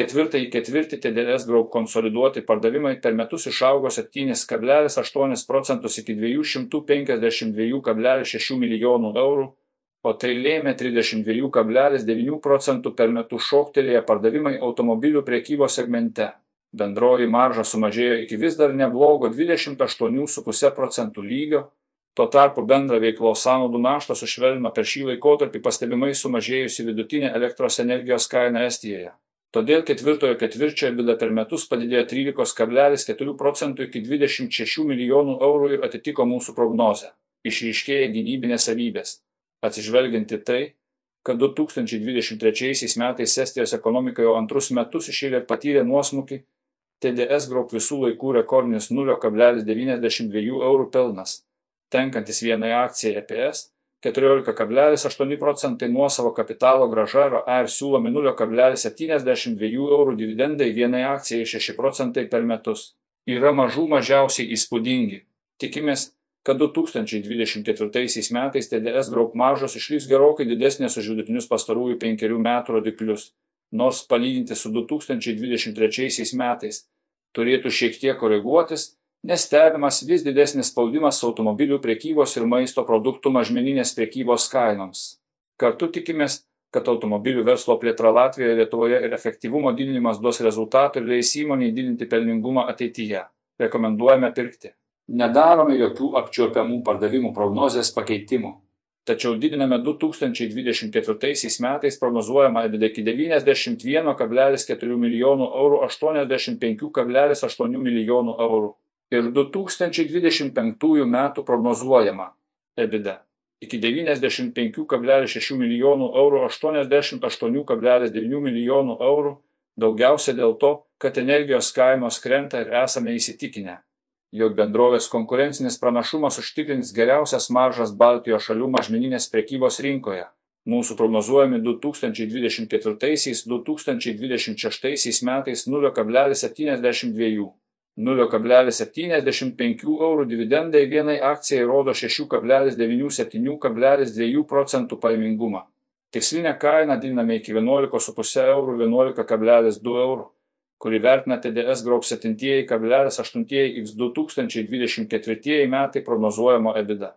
Ketvirtąjį ketvirtį TDS Group konsoliduoti pardavimai per metus išaugo 7,8 procentus iki 252,6 milijonų eurų, o tai lėmė 32,9 procentų per metus šoktelėję pardavimai automobilių priekybos segmente. Bendroji marža sumažėjo iki vis dar neblogo 28,5 procentų lygio, tuo tarpu bendrą veiklos sąnaudų naštą sušvelnino per šį laikotarpį pastebimai sumažėjusi vidutinė elektros energijos kaina Estijoje. Todėl ketvirtojo ketvirčio EBITDA per metus padidėjo 13,4 procentų iki 26 milijonų eurų ir atitiko mūsų prognozę. Išryškėja gynybinės savybės. Atsižvelgiant į tai, kad 2023 metais Estijos ekonomika jau antrus metus išėlė patyrė nuosmukį, TDS Group visų laikų rekordinis 0,92 eurų pelnas, tenkantis vienai akcijai EPS 14,8 procentai nuosavo kapitalo graža ir siūlomi 0,72 eurų dividendai vienai akcijai 6 procentai per metus. Yra mažų mažiausiai įspūdingi. Tikimės, kad 2024 metais TDS Group maržos išliks gerokai didesnės už vidutinius pastarųjų penkerių metų rodiklius, nors palyginti su 2023 metais turėtų šiek tiek koreguotis nes stebimas vis didesnis spaudimas automobilių prekybos ir maisto produktų mažmeninės prekybos kainoms. Kartu tikimės, kad automobilių verslo plėtra Latvijoje, Lietuvoje ir efektyvumo didinimas duos rezultatų ir leis įmoniai didinti pelningumą ateityje. Rekomenduojame pirkti. Nedarome jokių apčiuopiamų pardavimų prognozės pakeitimų. Tačiau didiname 2024 metais prognozuojamą iki 91,4 milijonų eurų 85,8 milijonų eurų ir 2025 metų prognozuojama EBITDA iki 95,6 milijonų eurų 88,9 milijonų eurų, daugiausia dėl to, kad energijos kainos krenta ir esame įsitikinę, jog bendrovės konkurencinis pranašumas užtikrins geriausias maržas Baltijos šalių mažmeninės prekybos rinkoje. Mūsų prognozuojami 2024-2026 metais 0,72 0,75 eurų dividendai vienai akcijai rodo 6,97,2 procentų paimingumą. Tikslinę kainą didiname iki 11,5 eurų 11,2 eurų, kurį vertina TDS Group 7,8 x 2024 metai prognozuojamo EBITDA.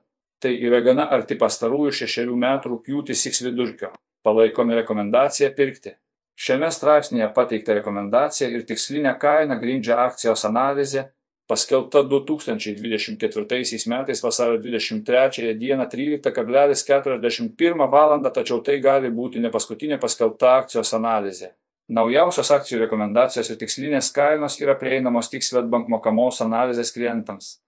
Tai yra gana arti pastarųjų šešerių metų rūpjūtis X vidurkio. Palaikome rekomendaciją pirkti. Šiame straipsnėje pateikta rekomendacija ir tikslinė kaina grindžia akcijos analizė, paskelbta 2024 metais vasario 23 dieną 13,41 val. tačiau tai gali būti ne paskutinė paskelbta akcijos analizė. Naujausios akcijų rekomendacijos ir tikslinės kainos yra prieinamos tik Svetbank mokamos analizės klientams.